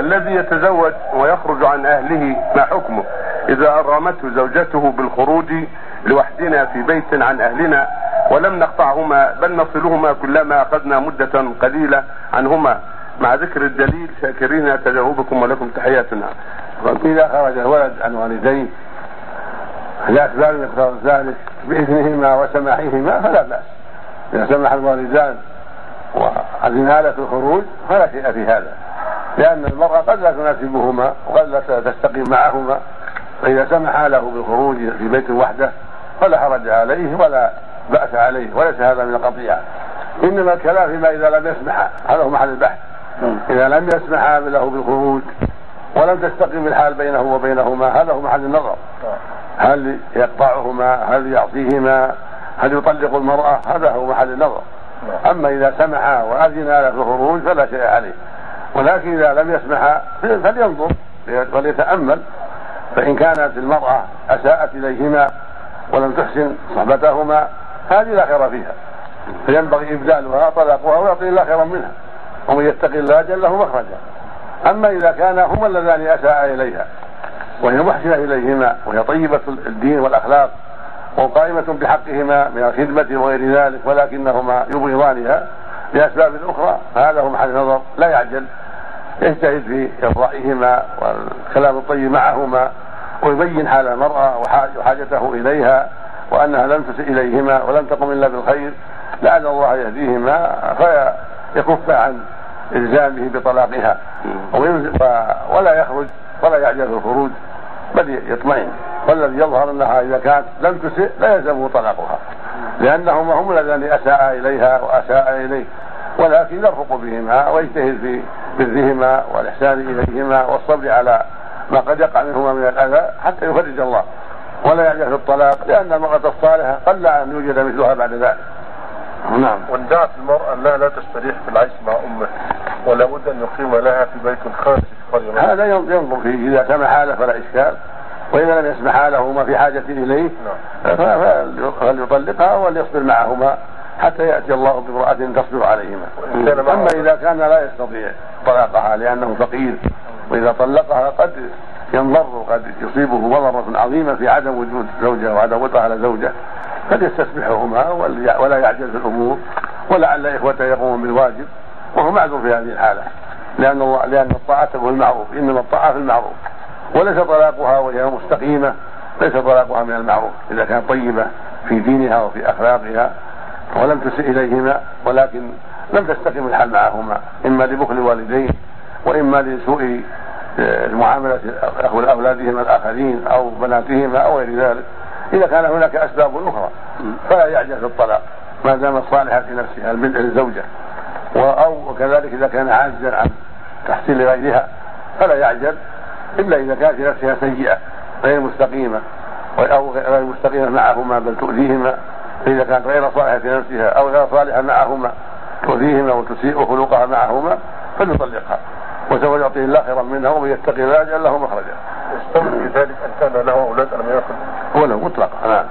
الذي يتزوج ويخرج عن أهله ما حكمه؟ إذا ارغمته زوجته بالخروج لوحدنا في بيت عن أهلنا ولم نقطعهما بل نصلهما كلما أخذنا مدة قليلة عنهما. مع ذكر الدليل شاكرين تجاوبكم ولكم تحياتنا. إذا خرج الولد عن والديه لأسباب يقتضي ذلك بإذنهما وسماحهما فلا بأس. إذا سمح الوالدان وأذنا له الخروج فلا شيء في هذا. لأن المرأة قد لا تناسبهما وقد لا تستقيم معهما فإذا سمح له بالخروج في بيت وحده فلا حرج عليه ولا بأس عليه وليس هذا من القطيعة. إنما الكلام فيما إذا لم يسمح هذا هو محل البحث. إذا لم يسمح له بالخروج ولم تستقم الحال بينه وبينهما هذا هو محل النظر. هل يقطعهما؟ هل يعصيهما هل يطلق المرأة؟ هذا هو محل النظر. أما إذا سمح وأذن له في الخروج فلا شيء عليه. ولكن إذا لم يسمح فلينظر وليتأمل. فإن كانت المرأة أساءت إليهما ولم تحسن صحبتهما هذه لا خير فيها. فينبغي إبدالها طلاقها ويعطي الله خيرا منها. ومن يتق الله جل له مخرجا. أما إذا كان هما اللذان أساء إليها وهي محسنة إليهما وهي طيبة الدين والأخلاق وقائمة بحقهما من الخدمة وغير ذلك ولكنهما يبغضانها لأسباب أخرى فهذا هو محل نظر لا يعجل. يجتهد في إرضائهما والكلام الطيب معهما ويبين حال المرأة وحاجته إليها وأنها لم تسئ إليهما ولم تقم إلا بالخير. لعل الله يهديهما فيكف عن إلزامه بطلاقها. ولا يخرج ولا يعجل الخروج بل يطمئن. والذي يظهر أنها إذا كانت لم تسئ لا يلزمه طلاقها لأنهما هم اللذان أساء إليها وأساء إليه ولكن يرفق بهما ويجتهد في برهما والإحسان إليهما والصبر على ما قد يقع منهما من الأذى حتى يفرج الله. ولا يعجل في الطلاق لأن المرأة الصالحة قل أن يوجد مثلها بعد ذلك. نعم. وان دعت المرأة انها لا تستريح في العيش مع أمه ولا بد أن يقيم لها في بيت خارج قرية هذا ينظر فيه إذا سمح له فلا إشكال. وإذا لم يسمح له ما في حاجة إليه نعم. فليطلقها وليصبر معهما. حتى يأتي الله بامرأة تصبر عليهما. أما إذا كان لا يستطيع طلاقها لأنه فقير وإذا طلقها قد ينضر قد يصيبه مضرة عظيمة في عدم وجود زوجة وعدم وطأ على زوجة قد يستسمحهما ولا يعجل في الأمور ولعل إخوته يقومون بالواجب وهو معذور في هذه الحالة. لأن الله لأن الطاعة تقول المعروف إنما الطاعة في المعروف. وليس طلاقها وهي مستقيمة ليس طلاقها من المعروف. إذا كانت طيبة في دينها وفي أخلاقها ولم تسئ إليهما ولكن لم تستقم الحال معهما إما لبخل الوالدين وإما لسوء آه، المعاملة أولادهما الآخرين أو بناتهما أو غير ذلك. إذا كان هناك أسباب أخرى فلا يعجل في الطلاق. ما دامت صالحة في نفسها البنت للزوجة أو كذلك إذا كان عاجزا عن تحصيل غيرها فلا يعجل. إلا إذا كانت في نفسها سيئة غير مستقيمة أو غير مستقيمة معهما بل تؤذيهما. فإذا كانت غير صالحة في نفسها أو غير صالحة معهما تؤذيهما وتسيء خلقها معهما فليطلقها وسوف يعطيه الله خيرا منها ومن يتقي الله يجعل له مخرجا. يستمر في ذلك أن كان له أولاد يكن؟ هو له مطلقا نعم.